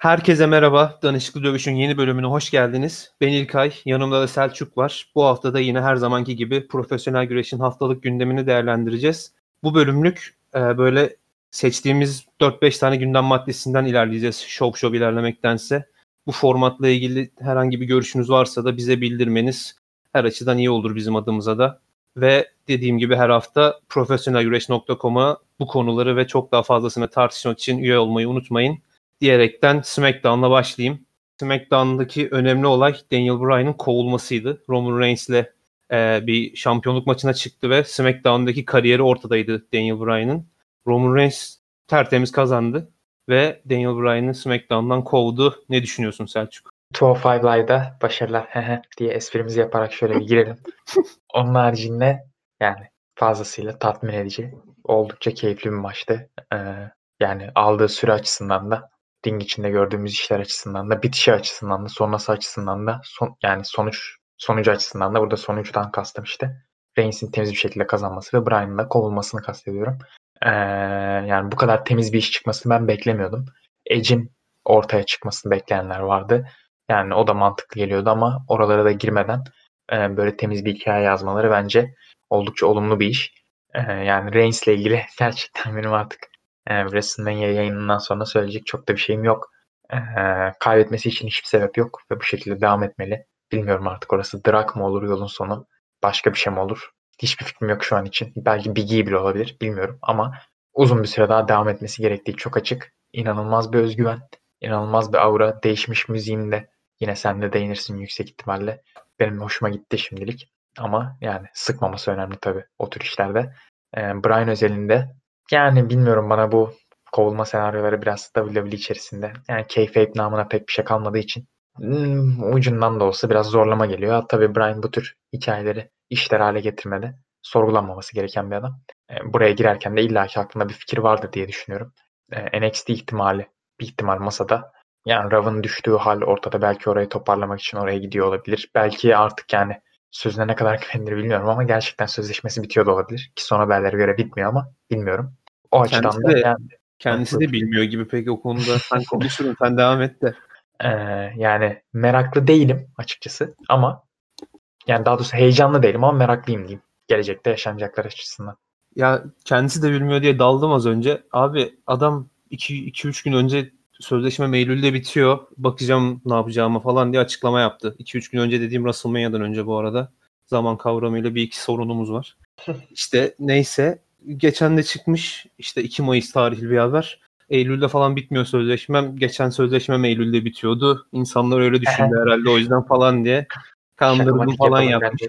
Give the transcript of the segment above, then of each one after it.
Herkese merhaba. Danışıklı Dövüş'ün yeni bölümüne hoş geldiniz. Ben İlkay, yanımda da Selçuk var. Bu hafta da yine her zamanki gibi profesyonel güreşin haftalık gündemini değerlendireceğiz. Bu bölümlük e, böyle seçtiğimiz 4-5 tane gündem maddesinden ilerleyeceğiz şov şov ilerlemektense. Bu formatla ilgili herhangi bir görüşünüz varsa da bize bildirmeniz her açıdan iyi olur bizim adımıza da. Ve dediğim gibi her hafta profesyonelgüreş.com'a bu konuları ve çok daha fazlasını tartışmak için üye olmayı unutmayın diyerekten SmackDown'la başlayayım. SmackDown'daki önemli olay Daniel Bryan'ın kovulmasıydı. Roman Reigns'le e, bir şampiyonluk maçına çıktı ve SmackDown'daki kariyeri ortadaydı Daniel Bryan'ın. Roman Reigns tertemiz kazandı ve Daniel Bryan'ı SmackDown'dan kovdu. Ne düşünüyorsun Selçuk? 205 Live'da başarılar diye esprimizi yaparak şöyle bir girelim. Onun haricinde yani fazlasıyla tatmin edici. Oldukça keyifli bir maçtı. Ee, yani aldığı süre açısından da ring içinde gördüğümüz işler açısından da bitişi açısından da sonrası açısından da son, yani sonuç sonucu açısından da burada sonuçtan kastım işte Reigns'in temiz bir şekilde kazanması ve Bryan'ın da kovulmasını kastediyorum. Ee, yani bu kadar temiz bir iş çıkmasını ben beklemiyordum. Edge'in ortaya çıkmasını bekleyenler vardı. Yani o da mantıklı geliyordu ama oralara da girmeden e, böyle temiz bir hikaye yazmaları bence oldukça olumlu bir iş. E, yani Reigns ile ilgili gerçekten benim artık e, WrestleMania yayınından sonra söyleyecek çok da bir şeyim yok. E, kaybetmesi için hiçbir sebep yok ve bu şekilde devam etmeli. Bilmiyorum artık orası drag mı olur yolun sonu, başka bir şey mi olur? Hiçbir fikrim yok şu an için. Belki Big E bile olabilir, bilmiyorum ama uzun bir süre daha devam etmesi gerektiği çok açık. İnanılmaz bir özgüven, inanılmaz bir aura, değişmiş müziğinde. Yine sen de değinirsin yüksek ihtimalle. Benim hoşuma gitti şimdilik. Ama yani sıkmaması önemli tabii o tür işlerde. E, Brian özelinde yani bilmiyorum bana bu kovulma senaryoları biraz WWE içerisinde yani kayfabe namına pek bir şey kalmadığı için hmm, ucundan da olsa biraz zorlama geliyor. Tabii Brian bu tür hikayeleri işler hale getirmede sorgulanmaması gereken bir adam. E, buraya girerken de illaki aklında bir fikir vardır diye düşünüyorum. E, NXT ihtimali bir ihtimal masada. Yani Rav'ın düştüğü hal ortada belki orayı toparlamak için oraya gidiyor olabilir. Belki artık yani sözüne ne kadar güvenilir bilmiyorum ama gerçekten sözleşmesi bitiyor da olabilir. Ki son haberlere göre bitmiyor ama bilmiyorum. O kendisi açıdan da de, yani, kendisi de bilmiyor gibi peki o konuda. Sen konuşurun sen devam et de. Ee, yani meraklı değilim açıkçası ama yani daha doğrusu heyecanlı değilim ama meraklıyım diyeyim. Gelecekte yaşanacaklar açısından. Ya kendisi de bilmiyor diye daldım az önce. Abi adam 2-3 gün önce sözleşme Eylül'de bitiyor. Bakacağım ne yapacağımı falan diye açıklama yaptı. 2-3 gün önce dediğim WrestleMania'dan önce bu arada. Zaman kavramıyla bir iki sorunumuz var. İşte neyse geçen de çıkmış işte 2 Mayıs tarihli bir haber. Eylül'de falan bitmiyor sözleşmem. Geçen sözleşmem Eylül'de bitiyordu. İnsanlar öyle düşündü herhalde o yüzden falan diye kandırdım falan yapmış.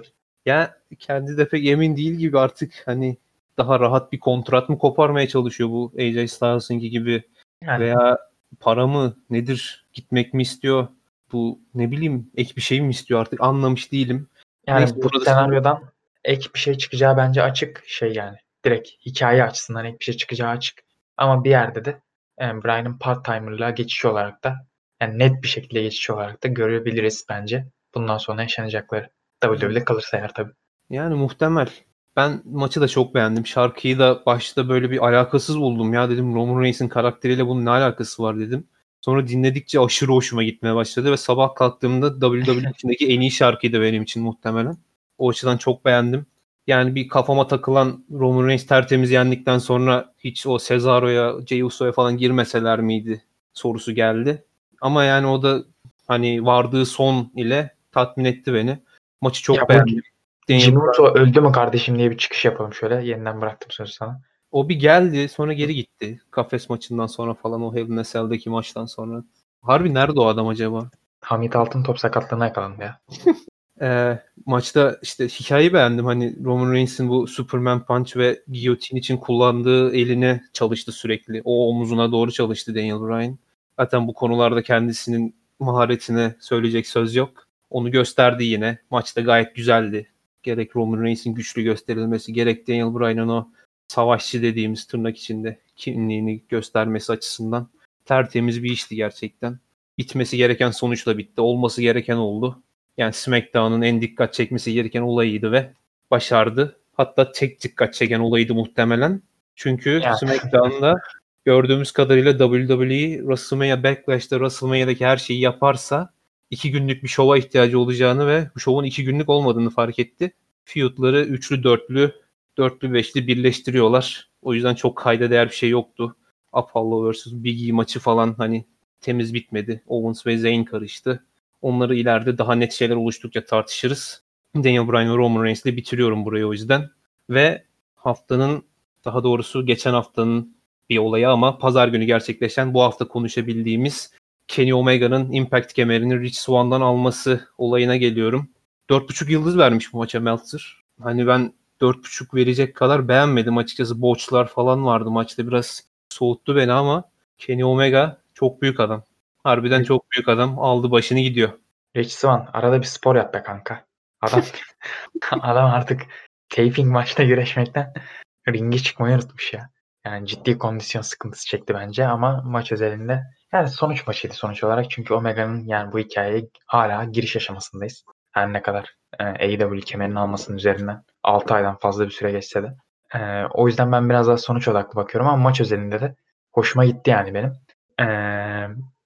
Ya kendi de pek emin değil gibi artık hani daha rahat bir kontrat mı koparmaya çalışıyor bu AJ Styles'ınki gibi yani. veya para mı nedir gitmek mi istiyor bu ne bileyim ek bir şey mi istiyor artık anlamış değilim. Yani Neyse, bu senaryodan ek bir şey çıkacağı bence açık şey yani direkt hikaye açısından ek bir şey çıkacağı açık. Ama bir yerde de yani Brian'ın part-timer'lığa geçiş olarak da yani net bir şekilde geçiş olarak da görebiliriz bence. Bundan sonra yaşanacakları. WWE'de kalırsa eğer tabii. Yani muhtemel. Ben maçı da çok beğendim. Şarkıyı da başta böyle bir alakasız buldum. Ya dedim Roman Reigns'in karakteriyle bunun ne alakası var dedim. Sonra dinledikçe aşırı hoşuma gitmeye başladı ve sabah kalktığımda WWE içindeki en iyi şarkıydı benim için muhtemelen. O açıdan çok beğendim yani bir kafama takılan Roman Reigns tertemiz yendikten sonra hiç o Cesaro'ya, Jey Uso'ya falan girmeseler miydi sorusu geldi. Ama yani o da hani vardığı son ile tatmin etti beni. Maçı çok ya beğendim. Jimmy Uso öldü mü kardeşim diye bir çıkış yapalım şöyle. Yeniden bıraktım sözü sana. O bir geldi sonra geri gitti. Kafes maçından sonra falan o Hell in Cell'deki maçtan sonra. Harbi nerede o adam acaba? Hamit Altın top sakatlığına yakalandı ya. e, maçta işte hikayeyi beğendim. Hani Roman Reigns'in bu Superman Punch ve Guillotine için kullandığı eline çalıştı sürekli. O omuzuna doğru çalıştı Daniel Bryan. Zaten bu konularda kendisinin maharetine söyleyecek söz yok. Onu gösterdi yine. Maçta gayet güzeldi. Gerek Roman Reigns'in güçlü gösterilmesi, gerek Daniel Bryan'ın o savaşçı dediğimiz tırnak içinde kimliğini göstermesi açısından tertemiz bir işti gerçekten. Bitmesi gereken sonuçla bitti. Olması gereken oldu. Yani SmackDown'un en dikkat çekmesi gereken olayıydı ve başardı. Hatta tek dikkat çeken olayıydı muhtemelen. Çünkü yani. SmackDown'da gördüğümüz kadarıyla WWE WrestleMania Backlash'ta WrestleMania'daki her şeyi yaparsa iki günlük bir şova ihtiyacı olacağını ve bu şovun iki günlük olmadığını fark etti. Feud'ları üçlü, dörtlü, dörtlü, beşli birleştiriyorlar. O yüzden çok kayda değer bir şey yoktu. Apollo vs. Big E maçı falan hani temiz bitmedi. Owens ve Zayn karıştı. Onları ileride daha net şeyler oluştukça tartışırız. Daniel Bryan ve Roman Reigns ile bitiriyorum burayı o yüzden. Ve haftanın daha doğrusu geçen haftanın bir olayı ama pazar günü gerçekleşen bu hafta konuşabildiğimiz Kenny Omega'nın Impact kemerini Rich Swann'dan alması olayına geliyorum. 4.5 yıldız vermiş bu maça Meltzer. Hani ben 4.5 verecek kadar beğenmedim açıkçası. Borçlar falan vardı maçta biraz soğuttu beni ama Kenny Omega çok büyük adam. Harbiden evet. çok büyük adam. Aldı başını gidiyor. Swan arada bir spor yap be kanka. Adam adam artık taping maçta güreşmekten ringe çıkmayı unutmuş ya. Yani ciddi kondisyon sıkıntısı çekti bence ama maç özelinde yani sonuç maçıydı sonuç olarak. Çünkü Omega'nın yani bu hikayeye hala giriş aşamasındayız. Her ne kadar e, AEW kemerini almasının üzerinden 6 aydan fazla bir süre geçse de. E, o yüzden ben biraz daha sonuç odaklı bakıyorum ama maç özelinde de hoşuma gitti yani benim. E,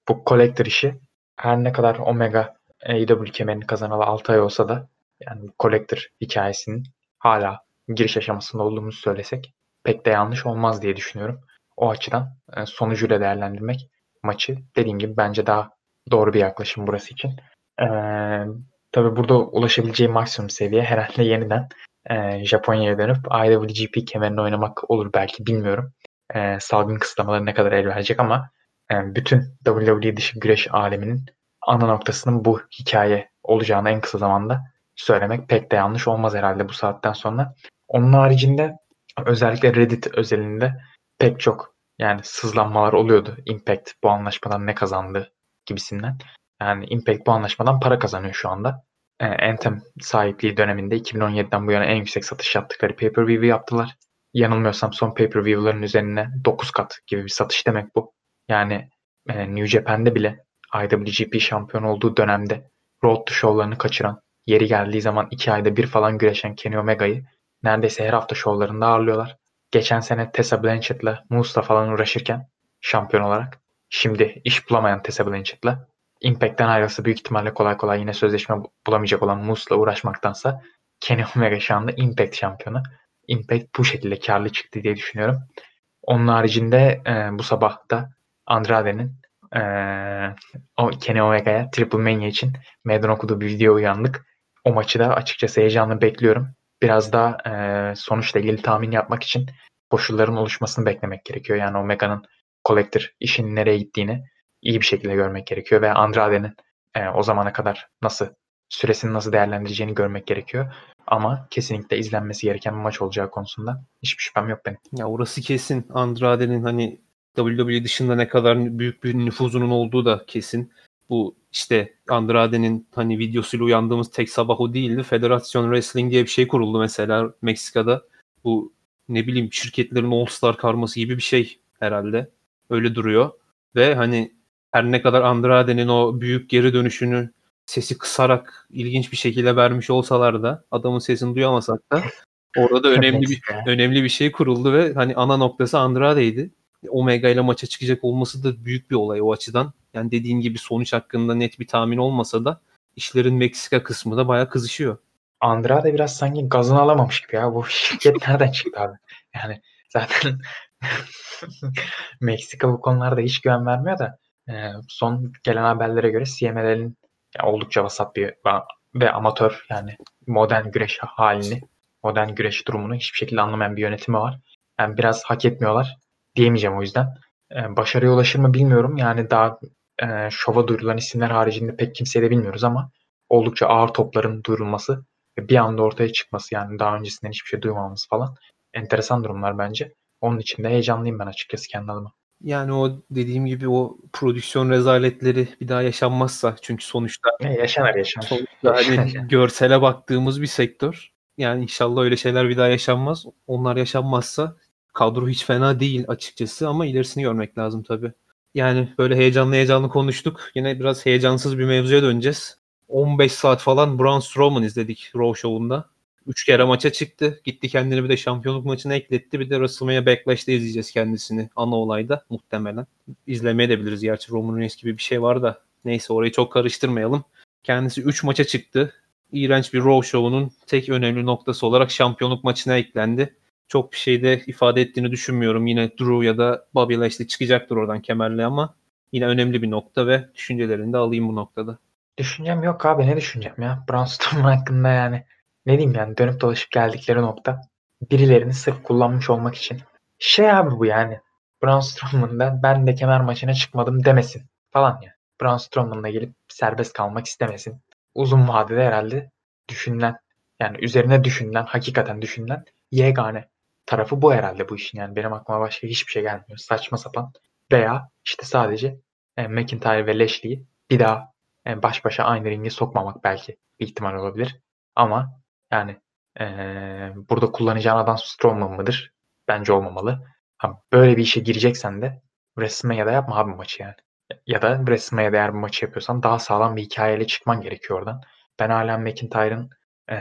bu collector işi her ne kadar Omega AEW kemerini kazanalı 6 ay olsa da yani collector hikayesinin hala giriş aşamasında olduğumuzu söylesek pek de yanlış olmaz diye düşünüyorum. O açıdan e, sonucuyla değerlendirmek maçı dediğim gibi bence daha doğru bir yaklaşım burası için. Ee, tabii burada ulaşabileceği maksimum seviye herhalde yeniden e, Japonya'ya dönüp IWGP kemerini oynamak olur belki bilmiyorum. E, salgın kısıtlamaları ne kadar el verecek ama e, bütün WWE dışı güreş aleminin ana noktasının bu hikaye olacağını en kısa zamanda söylemek pek de yanlış olmaz herhalde bu saatten sonra. Onun haricinde özellikle Reddit özelinde pek çok yani sızlanmalar oluyordu. Impact bu anlaşmadan ne kazandı gibisinden. Yani Impact bu anlaşmadan para kazanıyor şu anda. E, Anthem sahipliği döneminde 2017'den bu yana en yüksek satış yaptıkları pay-per-view'u yaptılar. Yanılmıyorsam son pay-per-view'ların üzerine 9 kat gibi bir satış demek bu. Yani e, New Japan'de bile IWGP şampiyon olduğu dönemde Road to Show'larını kaçıran, yeri geldiği zaman 2 ayda bir falan güreşen Kenny Omega'yı neredeyse her hafta şovlarında ağırlıyorlar. Geçen sene Tessa Blanchett'la Moose'la falan uğraşırken şampiyon olarak şimdi iş bulamayan Tessa Blanchett'la Impact'ten ayrılsa büyük ihtimalle kolay kolay yine sözleşme bulamayacak olan Moose'la uğraşmaktansa Kenny Omega şu anda Impact şampiyonu. Impact bu şekilde karlı çıktı diye düşünüyorum. Onun haricinde e, bu sabah da Andrade'nin e, o Kenny Omega'ya Triple Mania için meydan okuduğu bir video uyandık. O maçı da açıkçası heyecanla bekliyorum biraz daha e, sonuçla ilgili tahmin yapmak için koşulların oluşmasını beklemek gerekiyor. Yani Omega'nın Collector işin nereye gittiğini iyi bir şekilde görmek gerekiyor ve Andrade'nin e, o zamana kadar nasıl süresini nasıl değerlendireceğini görmek gerekiyor. Ama kesinlikle izlenmesi gereken bir maç olacağı konusunda hiçbir şüphem yok benim. Ya orası kesin. Andrade'nin hani WWE dışında ne kadar büyük bir nüfuzunun olduğu da kesin. Bu işte Andrade'nin hani videosuyla uyandığımız tek sabah o değildi. Federasyon Wrestling diye bir şey kuruldu mesela Meksika'da. Bu ne bileyim şirketlerin All Star karması gibi bir şey herhalde. Öyle duruyor. Ve hani her ne kadar Andrade'nin o büyük geri dönüşünü sesi kısarak ilginç bir şekilde vermiş olsalar da adamın sesini duyamasak da orada önemli bir önemli bir şey kuruldu ve hani ana noktası Andrade'ydi. Omega ile maça çıkacak olması da büyük bir olay o açıdan. Yani dediğin gibi sonuç hakkında net bir tahmin olmasa da işlerin Meksika kısmı da bayağı kızışıyor. Andrade biraz sanki gazını alamamış gibi ya. Bu şirket nereden çıktı abi? Yani zaten Meksika bu konularda hiç güven vermiyor da e, son gelen haberlere göre CML'in oldukça vasat bir ve amatör yani modern güreş halini, modern güreş durumunu hiçbir şekilde anlamayan bir yönetimi var. Yani biraz hak etmiyorlar diyemeyeceğim o yüzden. E, başarıya ulaşır mı bilmiyorum. Yani daha e, şova duyurulan isimler haricinde pek kimseyi de bilmiyoruz ama oldukça ağır topların duyurulması ve bir anda ortaya çıkması yani daha öncesinden hiçbir şey duymamamız falan enteresan durumlar bence. Onun için de heyecanlıyım ben açıkçası kendi adıma. Yani o dediğim gibi o prodüksiyon rezaletleri bir daha yaşanmazsa çünkü sonuçta e, yaşanır yaşanır. Sonuçta hani görsele baktığımız bir sektör. Yani inşallah öyle şeyler bir daha yaşanmaz. Onlar yaşanmazsa kadro hiç fena değil açıkçası ama ilerisini görmek lazım tabii. Yani böyle heyecanlı heyecanlı konuştuk. Yine biraz heyecansız bir mevzuya döneceğiz. 15 saat falan Braun Strowman izledik Raw Show'unda. Üç kere maça çıktı. Gitti kendini bir de şampiyonluk maçına ekletti. Bir de WrestleMania Backlash'te izleyeceğiz kendisini ana olayda muhtemelen. İzlemeye de biliriz. Gerçi Roman Reigns gibi bir şey var da. Neyse orayı çok karıştırmayalım. Kendisi 3 maça çıktı. İğrenç bir Raw Show'unun tek önemli noktası olarak şampiyonluk maçına eklendi. Çok bir şey de ifade ettiğini düşünmüyorum. Yine Drew ya da Bobby Lashley çıkacaktır oradan kemerli ama yine önemli bir nokta ve düşüncelerini de alayım bu noktada. Düşüncem yok abi ne düşüneceğim ya. Braun Strowman hakkında yani ne diyeyim yani dönüp dolaşıp geldikleri nokta birilerini sırf kullanmış olmak için. Şey abi bu yani Braun Strowman'da ben de kemer maçına çıkmadım demesin falan ya. Braun Strowman'la gelip serbest kalmak istemesin. Uzun vadede herhalde düşünülen yani üzerine düşünülen hakikaten düşünülen yegane tarafı bu herhalde bu işin yani benim aklıma başka hiçbir şey gelmiyor. Saçma sapan veya işte sadece e, McIntyre ve Lashley'i bir daha e, baş başa aynı ringe sokmamak belki bir ihtimal olabilir. Ama yani e, burada kullanacağın adam Strowman mıdır? Bence olmamalı. Ha, böyle bir işe gireceksen de WrestleMania'da yapma abi maçı yani. Ya da WrestleMania'da eğer bir maçı yapıyorsan daha sağlam bir hikayeyle çıkman gerekiyor oradan. Ben hala McIntyre'ın e,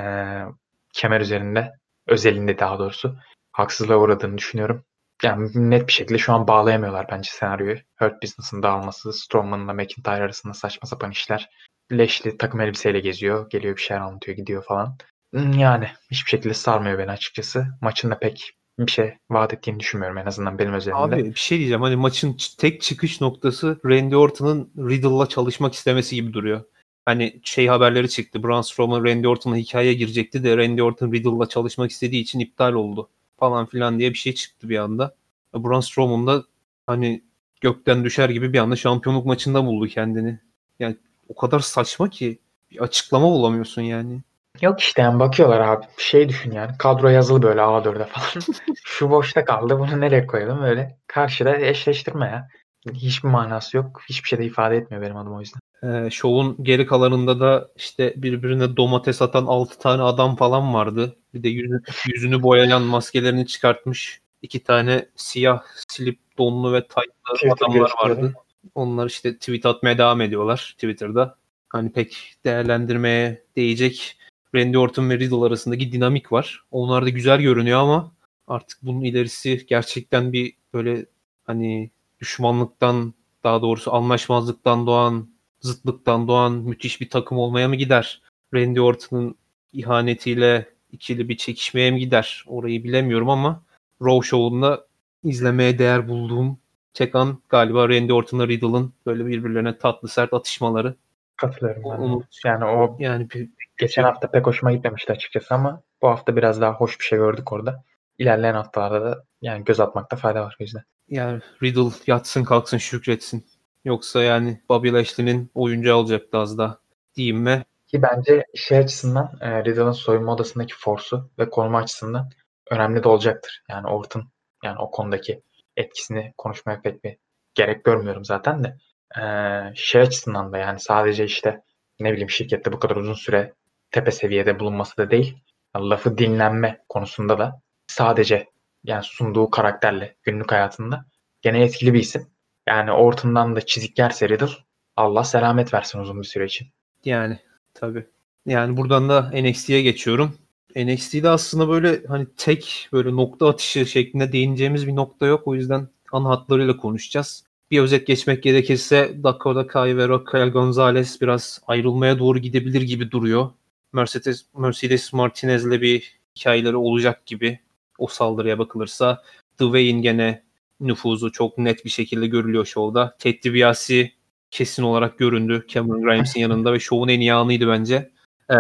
kemer üzerinde özelinde daha doğrusu haksızlığa uğradığını düşünüyorum. Yani net bir şekilde şu an bağlayamıyorlar bence senaryoyu. Hurt Business'ın dağılması, Strowman'la McIntyre arasında saçma sapan işler. Lashley takım elbiseyle geziyor, geliyor bir şeyler anlatıyor, gidiyor falan. Hmm, yani hiçbir şekilde sarmıyor beni açıkçası. Maçın da pek bir şey vaat ettiğini düşünmüyorum en azından benim özelimde. Abi bir şey diyeceğim hani maçın tek çıkış noktası Randy Orton'ın Riddle'la çalışmak istemesi gibi duruyor. Hani şey haberleri çıktı. Braun Strowman Randy Orton'la hikayeye girecekti de Randy Orton Riddle'la çalışmak istediği için iptal oldu falan filan diye bir şey çıktı bir anda. Braun Strowman da hani gökten düşer gibi bir anda şampiyonluk maçında buldu kendini. Yani o kadar saçma ki bir açıklama bulamıyorsun yani. Yok işte yani bakıyorlar abi. Şey düşün yani. Kadro yazılı böyle A4'e falan. Şu boşta kaldı. Bunu nereye koyalım? Öyle karşıda eşleştirme ya. Hiçbir manası yok. Hiçbir şey de ifade etmiyor benim adım o yüzden. Ee, şovun geri kalanında da işte birbirine domates atan 6 tane adam falan vardı. Bir de yüzü, yüzünü boyayan maskelerini çıkartmış. iki tane siyah slip donlu ve taytlı adamlar vardı. Onlar işte tweet atmaya devam ediyorlar Twitter'da. Hani pek değerlendirmeye değecek Randy Orton ve Riddle arasındaki dinamik var. Onlar da güzel görünüyor ama artık bunun ilerisi gerçekten bir böyle hani düşmanlıktan daha doğrusu anlaşmazlıktan doğan, zıtlıktan doğan müthiş bir takım olmaya mı gider? Randy Orton'un ihanetiyle ikili bir çekişmeye mi gider? Orayı bilemiyorum ama Raw Show'unda izlemeye değer bulduğum tek an galiba Randy Orton'la Riddle'ın böyle birbirlerine tatlı sert atışmaları. Katılıyorum ben. Onu, yani o yani bir, geçen hafta pek hoşuma gitmemişti açıkçası ama bu hafta biraz daha hoş bir şey gördük orada. İlerleyen haftalarda da yani göz atmakta fayda var o yüzden. Yani Riddle yatsın kalksın şükretsin. Yoksa yani Bobby Lashley'nin oyuncu olacaktı az daha diyeyim mi? Ki bence şey açısından e, Riddle'ın soyunma odasındaki forsu ve koruma açısından önemli de olacaktır. Yani Orton yani o konudaki etkisini konuşmaya pek bir gerek görmüyorum zaten de. Ee, şey açısından da yani sadece işte ne bileyim şirkette bu kadar uzun süre tepe seviyede bulunması da değil. Lafı dinlenme konusunda da sadece yani sunduğu karakterle günlük hayatında gene etkili bir isim. Yani ortamdan da çizik yerse Riddle Allah selamet versin uzun bir süre için. Yani tabi. Yani buradan da NXT'ye geçiyorum. NXT'de aslında böyle hani tek böyle nokta atışı şeklinde değineceğimiz bir nokta yok. O yüzden ana hatlarıyla konuşacağız. Bir özet geçmek gerekirse Dakota Kai ve Raquel Gonzalez biraz ayrılmaya doğru gidebilir gibi duruyor. Mercedes, Mercedes Martinez'le bir hikayeleri olacak gibi o saldırıya bakılırsa. Dwayne gene nüfuzu çok net bir şekilde görülüyor şovda. Ted DiBiase kesin olarak göründü Cameron Grimes'in yanında ve şovun en iyi anıydı bence. Ee,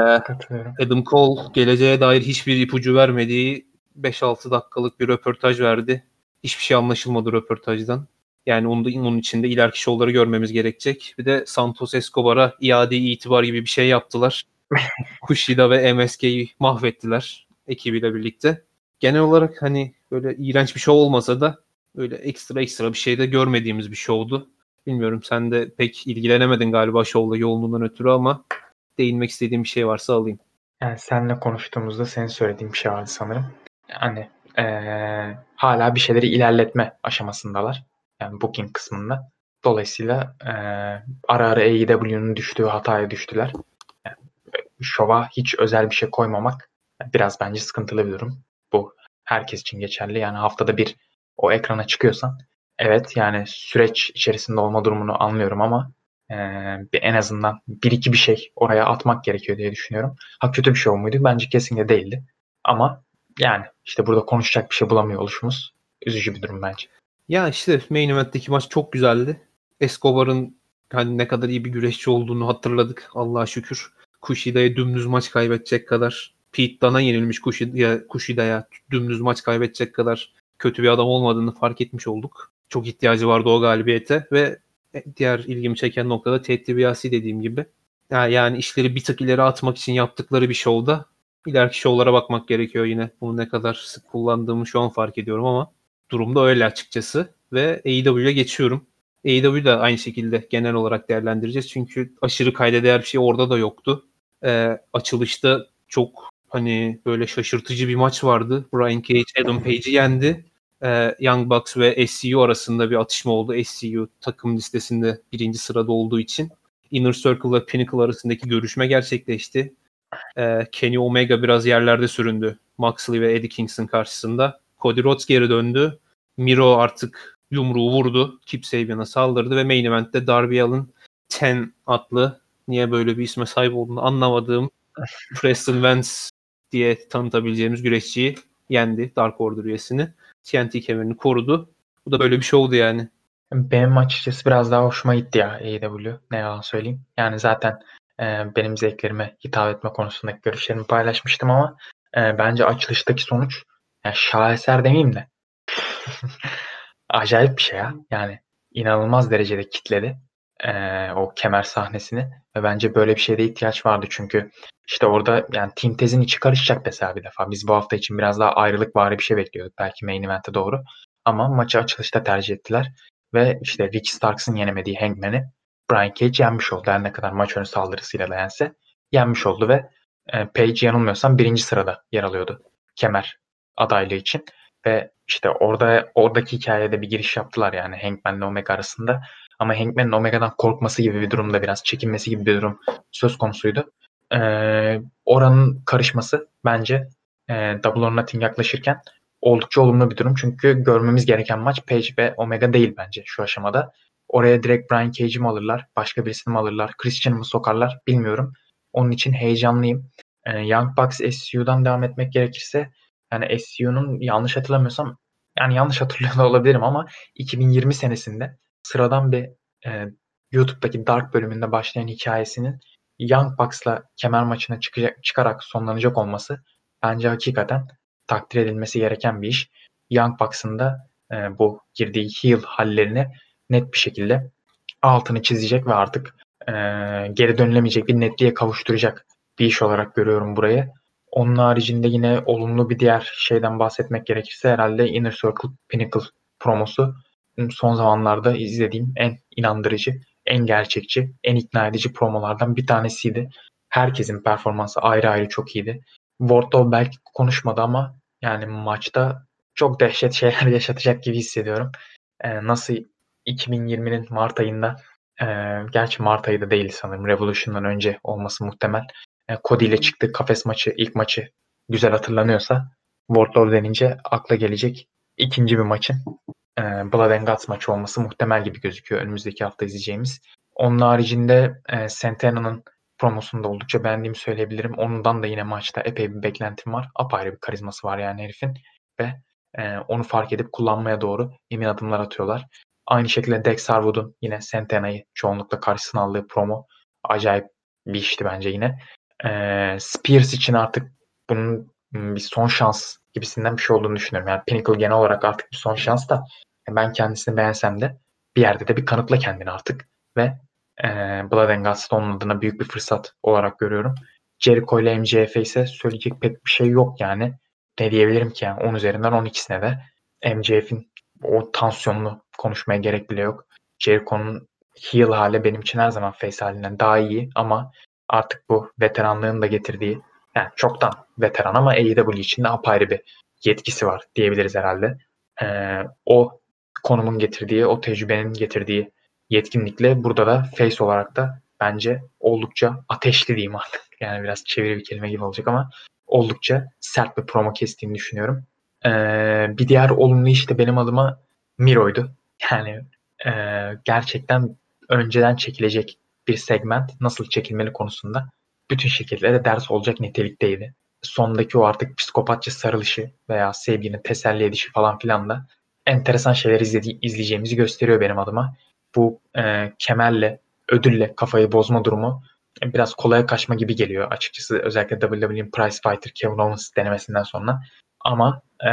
Adam Cole geleceğe dair hiçbir ipucu vermediği 5-6 dakikalık bir röportaj verdi. Hiçbir şey anlaşılmadı röportajdan. Yani onun, onun içinde ileriki şovları görmemiz gerekecek. Bir de Santos Escobar'a iade itibar gibi bir şey yaptılar. Kushida ve MSK'yi mahvettiler ekibiyle birlikte. Genel olarak hani böyle iğrenç bir şov olmasa da öyle ekstra ekstra bir şey de görmediğimiz bir şovdu. Bilmiyorum sen de pek ilgilenemedin galiba şovla yoğunluğundan ötürü ama değinmek istediğim bir şey varsa alayım. Yani seninle konuştuğumuzda senin söylediğin bir şey vardı sanırım. Yani ee, hala bir şeyleri ilerletme aşamasındalar. Yani booking kısmında. Dolayısıyla e, ara ara AEW'nun düştüğü hataya düştüler. Yani, şova hiç özel bir şey koymamak biraz bence sıkıntılı bir durum. Bu herkes için geçerli. Yani haftada bir o ekrana çıkıyorsan evet yani süreç içerisinde olma durumunu anlıyorum ama e, en azından bir iki bir şey oraya atmak gerekiyor diye düşünüyorum. Ha kötü bir şey olmuydu? Bence kesinlikle değildi. Ama yani işte burada konuşacak bir şey bulamıyor oluşumuz üzücü bir durum bence. Ya işte main event'teki maç çok güzeldi. Escobar'ın hani ne kadar iyi bir güreşçi olduğunu hatırladık Allah'a şükür. Kushida'ya dümdüz maç kaybedecek kadar Pete Dunne'a yenilmiş Kushida, Kushida'ya dümdüz maç kaybedecek kadar kötü bir adam olmadığını fark etmiş olduk. Çok ihtiyacı vardı o galibiyete ve diğer ilgimi çeken noktada Ted DiBiase dediğim gibi. Yani işleri bir tık ileri atmak için yaptıkları bir şovda ileriki şovlara bakmak gerekiyor yine. Bunu ne kadar sık kullandığımı şu an fark ediyorum ama durumda öyle açıkçası. Ve AEW'ye geçiyorum. AEW da aynı şekilde genel olarak değerlendireceğiz. Çünkü aşırı kayda değer bir şey orada da yoktu. Ee, açılışta çok hani böyle şaşırtıcı bir maç vardı. Brian Cage Adam Page'i yendi. Ee, Young Bucks ve SCU arasında bir atışma oldu. SCU takım listesinde birinci sırada olduğu için. Inner Circle ve Pinnacle arasındaki görüşme gerçekleşti. Ee, Kenny Omega biraz yerlerde süründü. Moxley ve Eddie Kingston karşısında. Cody Rhodes geri döndü. Miro artık yumruğu vurdu. Kip Sabian'a saldırdı ve main event'te Darby Allin 10 adlı niye böyle bir isme sahip olduğunu anlamadığım Preston Vance diye tanıtabileceğimiz güreşçiyi yendi Dark Order üyesini. TNT kemerini korudu. Bu da böyle bir şey oldu yani. Benim açıkçası biraz daha hoşuma gitti ya AEW. Ne yalan söyleyeyim. Yani zaten e, benim zevklerime hitap etme konusundaki görüşlerimi paylaşmıştım ama e, bence açılıştaki sonuç yani şaheser demeyeyim de acayip bir şey ya. Yani inanılmaz derecede kitledi e, o kemer sahnesini ve bence böyle bir şeyde ihtiyaç vardı çünkü işte orada yani Team Tez'in içi karışacak mesela bir defa. Biz bu hafta için biraz daha ayrılık bari bir şey bekliyorduk belki main event'e doğru. Ama maçı açılışta tercih ettiler. Ve işte Ricky Starks'ın yenemediği Hangman'i Brian Cage yenmiş oldu. Her ne kadar maç önü saldırısıyla da yense yenmiş oldu ve e, Page yanılmıyorsam birinci sırada yer alıyordu kemer adaylığı için. Ve işte orada oradaki hikayede bir giriş yaptılar yani Hangman ile Omega arasında. Ama Hangman'ın Omega'dan korkması gibi bir durumda biraz çekinmesi gibi bir durum söz konusuydu. Ee, oranın karışması bence e, Double or Nothing yaklaşırken oldukça olumlu bir durum. Çünkü görmemiz gereken maç Page ve Omega değil bence şu aşamada. Oraya direkt Brian Cage'i mi alırlar? Başka birisini mi alırlar? Christian'ı mı sokarlar? Bilmiyorum. Onun için heyecanlıyım. Ee, Young Bucks SCU'dan devam etmek gerekirse yani SCU'nun yanlış hatırlamıyorsam yani yanlış hatırlıyor olabilirim ama 2020 senesinde sıradan bir e, YouTube'daki Dark bölümünde başlayan hikayesinin Young Bucks'la kemer maçına çıkacak, çıkarak sonlanacak olması bence hakikaten takdir edilmesi gereken bir iş. Young Bucks'ın da e, bu girdiği heel hallerini net bir şekilde altını çizecek ve artık e, geri dönülemeyecek bir netliğe kavuşturacak bir iş olarak görüyorum burayı. Onun haricinde yine olumlu bir diğer şeyden bahsetmek gerekirse herhalde Inner Circle Pinnacle promosu son zamanlarda izlediğim en inandırıcı, en gerçekçi, en ikna edici promolardan bir tanesiydi. Herkesin performansı ayrı ayrı çok iyiydi. Wardlow belki konuşmadı ama yani maçta çok dehşet şeyler yaşatacak gibi hissediyorum. Ee, nasıl 2020'nin Mart ayında e, gerçi Mart ayı da değil sanırım Revolution'dan önce olması muhtemel. E, Cody ile çıktı kafes maçı ilk maçı güzel hatırlanıyorsa Wardlow denince akla gelecek ikinci bir maçın e, Blood and Guts maçı olması muhtemel gibi gözüküyor önümüzdeki hafta izleyeceğimiz. Onun haricinde e, Santana'nın promosunu da oldukça beğendiğimi söyleyebilirim. Ondan da yine maçta epey bir beklentim var. Apayrı bir karizması var yani herifin. Ve e, onu fark edip kullanmaya doğru emin adımlar atıyorlar. Aynı şekilde Dex Harwood'un yine Santana'yı çoğunlukla karşısına aldığı promo acayip bir işti bence yine. E, Spears için artık bunun bir son şans gibisinden bir şey olduğunu düşünüyorum. Yani Pinnacle genel olarak artık bir son şans da ben kendisini beğensem de bir yerde de bir kanıtla kendini artık ve e, Blood and Guts'ta onun adına büyük bir fırsat olarak görüyorum. Jericho ile MJF ise söyleyecek pek bir şey yok yani. Ne diyebilirim ki yani 10 üzerinden 12'sine de MJF'in o tansiyonlu konuşmaya gerek bile yok. Jericho'nun heel hali benim için her zaman face halinden daha iyi ama artık bu veteranlığın da getirdiği yani çoktan veteran ama AEW için de apayrı bir yetkisi var diyebiliriz herhalde. Ee, o konumun getirdiği, o tecrübenin getirdiği yetkinlikle burada da face olarak da bence oldukça ateşli diyeyim artık. Yani biraz çeviri bir kelime gibi olacak ama oldukça sert bir promo kestiğini düşünüyorum. Ee, bir diğer olumlu işte benim adıma Miro'ydu. Yani e, gerçekten önceden çekilecek bir segment nasıl çekilmeli konusunda bütün şekillere ders olacak nitelikteydi. Sondaki o artık psikopatça sarılışı veya sevginin teselli edişi falan filan da enteresan şeyler izledi- izleyeceğimizi gösteriyor benim adıma. Bu e, kemerle, ödülle kafayı bozma durumu biraz kolaya kaçma gibi geliyor açıkçası. Özellikle WWE'nin Prize Fighter Kevin Owens denemesinden sonra. Ama e,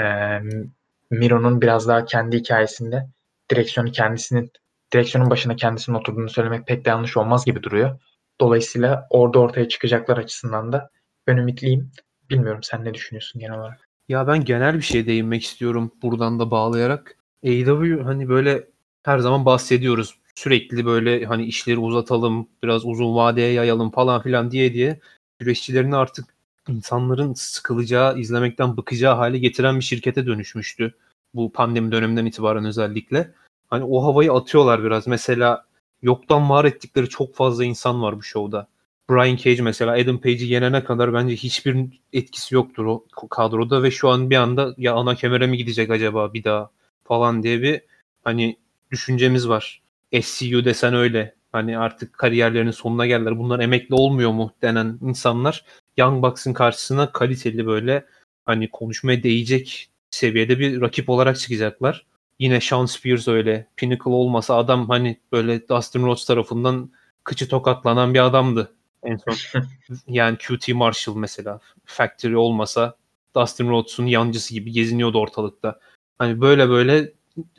Miro'nun biraz daha kendi hikayesinde direksiyonu kendisinin direksiyonun başına kendisinin oturduğunu söylemek pek de yanlış olmaz gibi duruyor. Dolayısıyla orada ortaya çıkacaklar açısından da ben ümitliyim. Bilmiyorum sen ne düşünüyorsun genel olarak? Ya ben genel bir şey değinmek istiyorum buradan da bağlayarak. AEW hani böyle her zaman bahsediyoruz. Sürekli böyle hani işleri uzatalım, biraz uzun vadeye yayalım falan filan diye diye güreşçilerini artık insanların sıkılacağı, izlemekten bıkacağı hale getiren bir şirkete dönüşmüştü. Bu pandemi döneminden itibaren özellikle. Hani o havayı atıyorlar biraz. Mesela yoktan var ettikleri çok fazla insan var bu şovda. Brian Cage mesela Adam Page'i yenene kadar bence hiçbir etkisi yoktur o kadroda ve şu an bir anda ya ana kemere mi gidecek acaba bir daha falan diye bir hani düşüncemiz var. SCU desen öyle. Hani artık kariyerlerinin sonuna geldiler. Bunlar emekli olmuyor mu denen insanlar Young Bucks'ın karşısına kaliteli böyle hani konuşmaya değecek seviyede bir rakip olarak çıkacaklar. Yine Sean Spears öyle. Pinnacle olmasa adam hani böyle Dustin Rhodes tarafından kıçı tokatlanan bir adamdı en son. yani QT Marshall mesela. Factory olmasa Dustin Rhodes'un yancısı gibi geziniyordu ortalıkta. Hani böyle böyle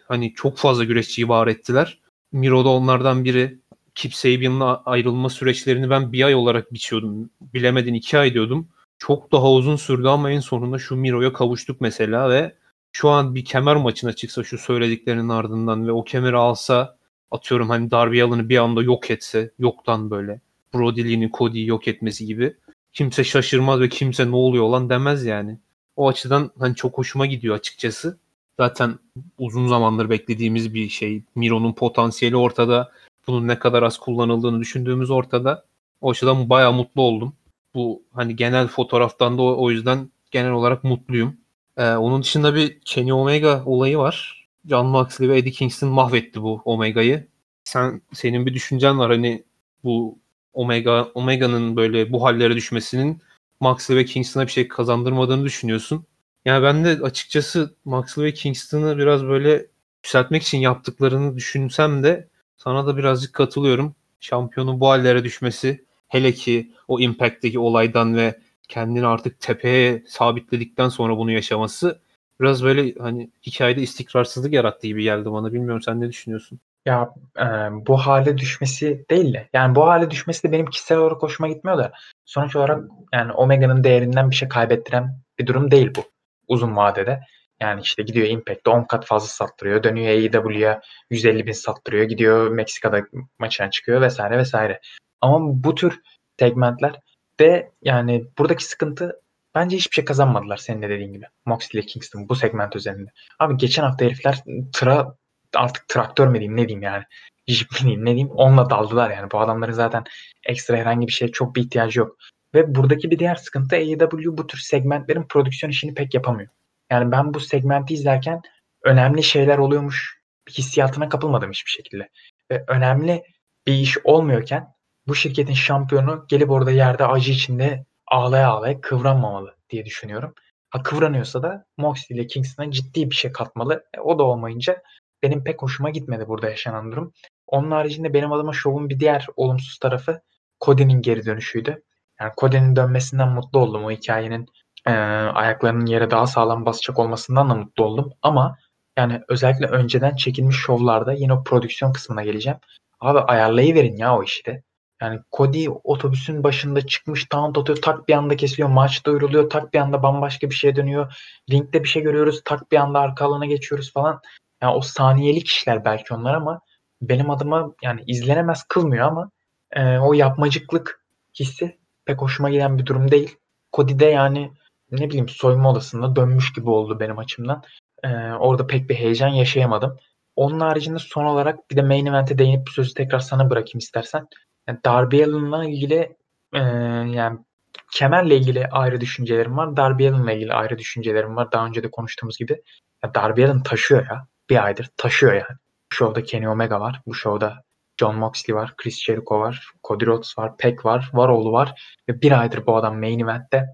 hani çok fazla güreşçiyi var ettiler. Miro da onlardan biri. Kip Sabian'la ayrılma süreçlerini ben bir ay olarak biçiyordum. Bilemedin iki ay diyordum. Çok daha uzun sürdü ama en sonunda şu Miro'ya kavuştuk mesela ve şu an bir kemer maçına çıksa şu söylediklerinin ardından ve o kemeri alsa atıyorum hani Darby Allin'i bir anda yok etse yoktan böyle Brody Lee'nin Cody'yi yok etmesi gibi kimse şaşırmaz ve kimse ne oluyor lan demez yani. O açıdan hani çok hoşuma gidiyor açıkçası. Zaten uzun zamandır beklediğimiz bir şey. Miro'nun potansiyeli ortada. Bunun ne kadar az kullanıldığını düşündüğümüz ortada. O açıdan bayağı mutlu oldum. Bu hani genel fotoğraftan da o yüzden genel olarak mutluyum. Ee, onun dışında bir Kenny Omega olayı var. John Moxley ve Eddie Kingston mahvetti bu Omega'yı. Sen senin bir düşüncen var hani bu Omega Omega'nın böyle bu hallere düşmesinin Moxley ve Kingston'a bir şey kazandırmadığını düşünüyorsun. Yani ben de açıkçası Moxley ve Kingston'ı biraz böyle yükseltmek için yaptıklarını düşünsem de sana da birazcık katılıyorum. Şampiyonun bu hallere düşmesi hele ki o Impact'teki olaydan ve kendini artık tepeye sabitledikten sonra bunu yaşaması biraz böyle hani hikayede istikrarsızlık yarattı gibi geldi bana. Bilmiyorum sen ne düşünüyorsun? Ya e, bu hale düşmesi değil de yani bu hale düşmesi de benim kişisel olarak hoşuma gitmiyor da sonuç olarak yani Omega'nın değerinden bir şey kaybettiren bir durum değil bu uzun vadede. Yani işte gidiyor Impact'te 10 kat fazla sattırıyor. Dönüyor AEW'ya 150 bin sattırıyor. Gidiyor Meksika'da maçına çıkıyor vesaire vesaire. Ama bu tür segmentler de yani buradaki sıkıntı bence hiçbir şey kazanmadılar senin de dediğin gibi. Moxley ile Kingston bu segment üzerinde. Abi geçen hafta herifler tıra artık traktör mü diyeyim ne diyeyim yani. Jip mi diyeyim ne diyeyim onunla daldılar yani. Bu adamların zaten ekstra herhangi bir şeye çok bir ihtiyacı yok. Ve buradaki bir diğer sıkıntı AEW bu tür segmentlerin prodüksiyon işini pek yapamıyor. Yani ben bu segmenti izlerken önemli şeyler oluyormuş hissiyatına kapılmadım hiçbir şekilde. Ve önemli bir iş olmuyorken bu şirketin şampiyonu gelip orada yerde acı içinde ağlaya ağlaya kıvranmamalı diye düşünüyorum. Ha kıvranıyorsa da Moxley ile Kingston'a ciddi bir şey katmalı. E, o da olmayınca benim pek hoşuma gitmedi burada yaşanan durum. Onun haricinde benim adıma şovun bir diğer olumsuz tarafı Cody'nin geri dönüşüydü. Yani Cody'nin dönmesinden mutlu oldum. O hikayenin e, ayaklarının yere daha sağlam basacak olmasından da mutlu oldum. Ama yani özellikle önceden çekilmiş şovlarda yine o prodüksiyon kısmına geleceğim. Abi ayarlayıverin ya o işi de. Yani Cody otobüsün başında çıkmış taunt atıyor tak bir anda kesiliyor maç duyuruluyor tak bir anda bambaşka bir şeye dönüyor. Linkte bir şey görüyoruz tak bir anda arka alana geçiyoruz falan. Yani o saniyelik işler belki onlar ama benim adıma yani izlenemez kılmıyor ama e, o yapmacıklık hissi pek hoşuma giden bir durum değil. Cody de yani ne bileyim soyunma odasında dönmüş gibi oldu benim açımdan. Ee, orada pek bir heyecan yaşayamadım. Onun haricinde son olarak bir de main event'e değinip sözü tekrar sana bırakayım istersen. Yani Darby Allin'la ilgili e, yani Kemer'le ilgili ayrı düşüncelerim var. Darby Allin'la ilgili ayrı düşüncelerim var. Daha önce de konuştuğumuz gibi. Ya Darby Allin taşıyor ya. Bir aydır taşıyor yani. Bu şovda Kenny Omega var. Bu şovda John Moxley var. Chris Jericho var. Cody Rhodes var. Peck var. Varoğlu var. Ve bir aydır bu adam main event'te.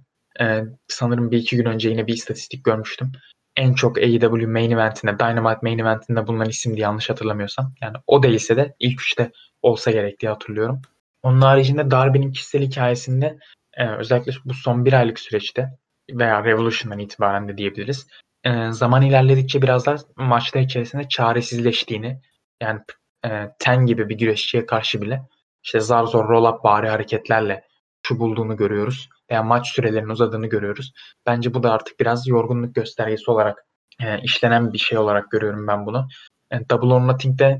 Ee, sanırım bir iki gün önce yine bir istatistik görmüştüm. En çok AEW main eventinde, Dynamite main eventinde bulunan isimdi yanlış hatırlamıyorsam. Yani o değilse de ilk üçte olsa gerek diye hatırlıyorum. Onun haricinde Darby'nin kişisel hikayesinde e, özellikle bu son bir aylık süreçte veya Revolution'dan itibaren de diyebiliriz. E, zaman ilerledikçe biraz daha maçta içerisinde çaresizleştiğini yani e, Ten gibi bir güreşçiye karşı bile işte zar zor roll up bari hareketlerle şu bulduğunu görüyoruz. Veya maç sürelerinin uzadığını görüyoruz. Bence bu da artık biraz yorgunluk göstergesi olarak e, işlenen bir şey olarak görüyorum ben bunu. Yani e, Double or Nothing'de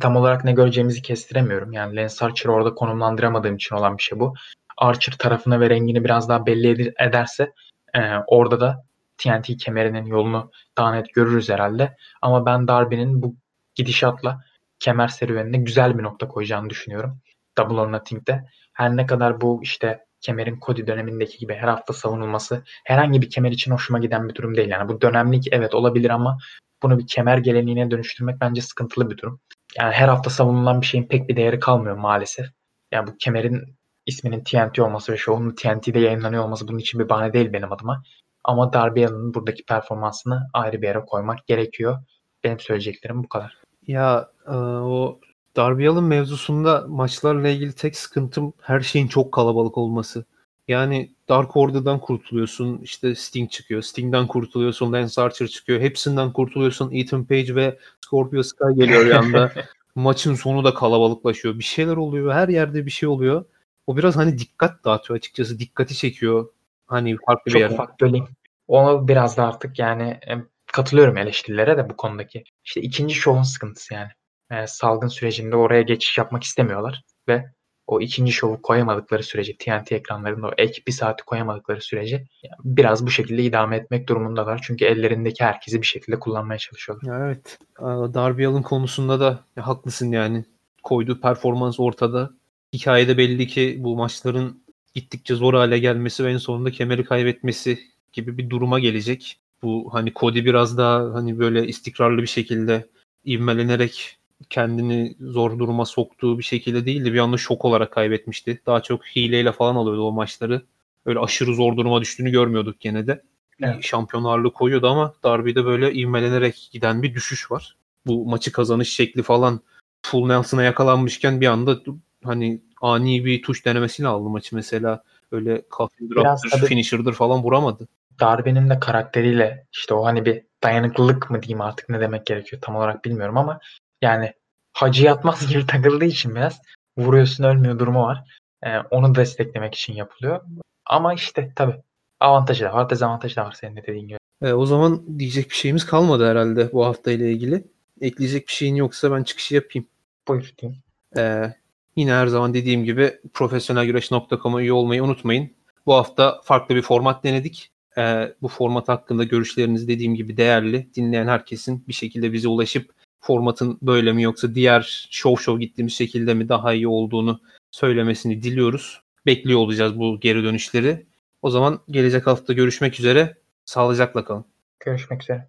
tam olarak ne göreceğimizi kestiremiyorum. Yani Lance Archer'ı orada konumlandıramadığım için olan bir şey bu. Archer tarafını ve rengini biraz daha belli ederse e, orada da TNT kemerinin yolunu daha net görürüz herhalde. Ama ben Darby'nin bu gidişatla kemer serüvenine güzel bir nokta koyacağını düşünüyorum. Double or Nothing'de. Her ne kadar bu işte kemerin Cody dönemindeki gibi her hafta savunulması herhangi bir kemer için hoşuma giden bir durum değil. Yani bu dönemlik evet olabilir ama bunu bir kemer geleneğine dönüştürmek bence sıkıntılı bir durum. Yani her hafta savunulan bir şeyin pek bir değeri kalmıyor maalesef. Yani bu kemerin isminin TNT olması ve şovunun TNT'de yayınlanıyor olması bunun için bir bahane değil benim adıma. Ama Darby Allin'in buradaki performansını ayrı bir yere koymak gerekiyor. Benim söyleyeceklerim bu kadar. Ya o Darby Allin mevzusunda maçlarla ilgili tek sıkıntım her şeyin çok kalabalık olması. Yani Dark Order'dan kurtuluyorsun. işte Sting çıkıyor. Sting'den kurtuluyorsun. Lance Archer çıkıyor. Hepsinden kurtuluyorsun. Ethan Page ve Scorpio Sky geliyor yanda. Maçın sonu da kalabalıklaşıyor. Bir şeyler oluyor. Her yerde bir şey oluyor. O biraz hani dikkat dağıtıyor açıkçası. Dikkati çekiyor. Hani farklı Çok bir yere. ufak böleyim. Onu biraz da artık yani katılıyorum eleştirilere de bu konudaki. İşte ikinci şovun sıkıntısı yani. Yani salgın sürecinde oraya geçiş yapmak istemiyorlar ve o ikinci şovu koyamadıkları sürece TNT ekranlarında o ek bir saati koyamadıkları sürece biraz bu şekilde idame etmek durumundalar. Çünkü ellerindeki herkesi bir şekilde kullanmaya çalışıyorlar. Evet. Darby Allin konusunda da ya, haklısın yani. Koyduğu performans ortada. Hikayede belli ki bu maçların gittikçe zor hale gelmesi ve en sonunda kemeri kaybetmesi gibi bir duruma gelecek. Bu hani Cody biraz daha hani böyle istikrarlı bir şekilde ivmelenerek kendini zor duruma soktuğu bir şekilde değildi. Bir anda şok olarak kaybetmişti. Daha çok hileyle falan alıyordu o maçları. Öyle aşırı zor duruma düştüğünü görmüyorduk gene de. Evet. Şampiyon ağırlığı koyuyordu ama Darby'de böyle ivmelenerek giden bir düşüş var. Bu maçı kazanış şekli falan Full Nelson'a yakalanmışken bir anda hani ani bir tuş denemesiyle aldı maçı mesela. Öyle coffin drop'tır, finisher'dır falan vuramadı. Darbe'nin de karakteriyle işte o hani bir dayanıklılık mı diyeyim artık ne demek gerekiyor tam olarak bilmiyorum ama yani hacı yatmaz gibi takıldığı için biraz vuruyorsun ölmüyor durumu var. Ee, onu desteklemek için yapılıyor. Ama işte tabii avantajı da var dezavantajı da var senin de dediğin gibi. E, o zaman diyecek bir şeyimiz kalmadı herhalde bu hafta ile ilgili. Ekleyecek bir şeyin yoksa ben çıkışı yapayım. Buyur diyeyim. Ee, yine her zaman dediğim gibi profesyonelgüreş.com'a üye olmayı unutmayın. Bu hafta farklı bir format denedik. Ee, bu format hakkında görüşleriniz dediğim gibi değerli. Dinleyen herkesin bir şekilde bize ulaşıp formatın böyle mi yoksa diğer show show gittiğimiz şekilde mi daha iyi olduğunu söylemesini diliyoruz. Bekliyor olacağız bu geri dönüşleri. O zaman gelecek hafta görüşmek üzere. Sağlıcakla kalın. Görüşmek üzere.